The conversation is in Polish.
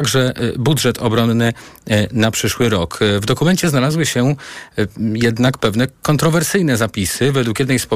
także e, budżet obronny e, na przyszły rok. E, w dokumencie znalazły się jednak pewne kontrowersyjne zapisy. Według jednej z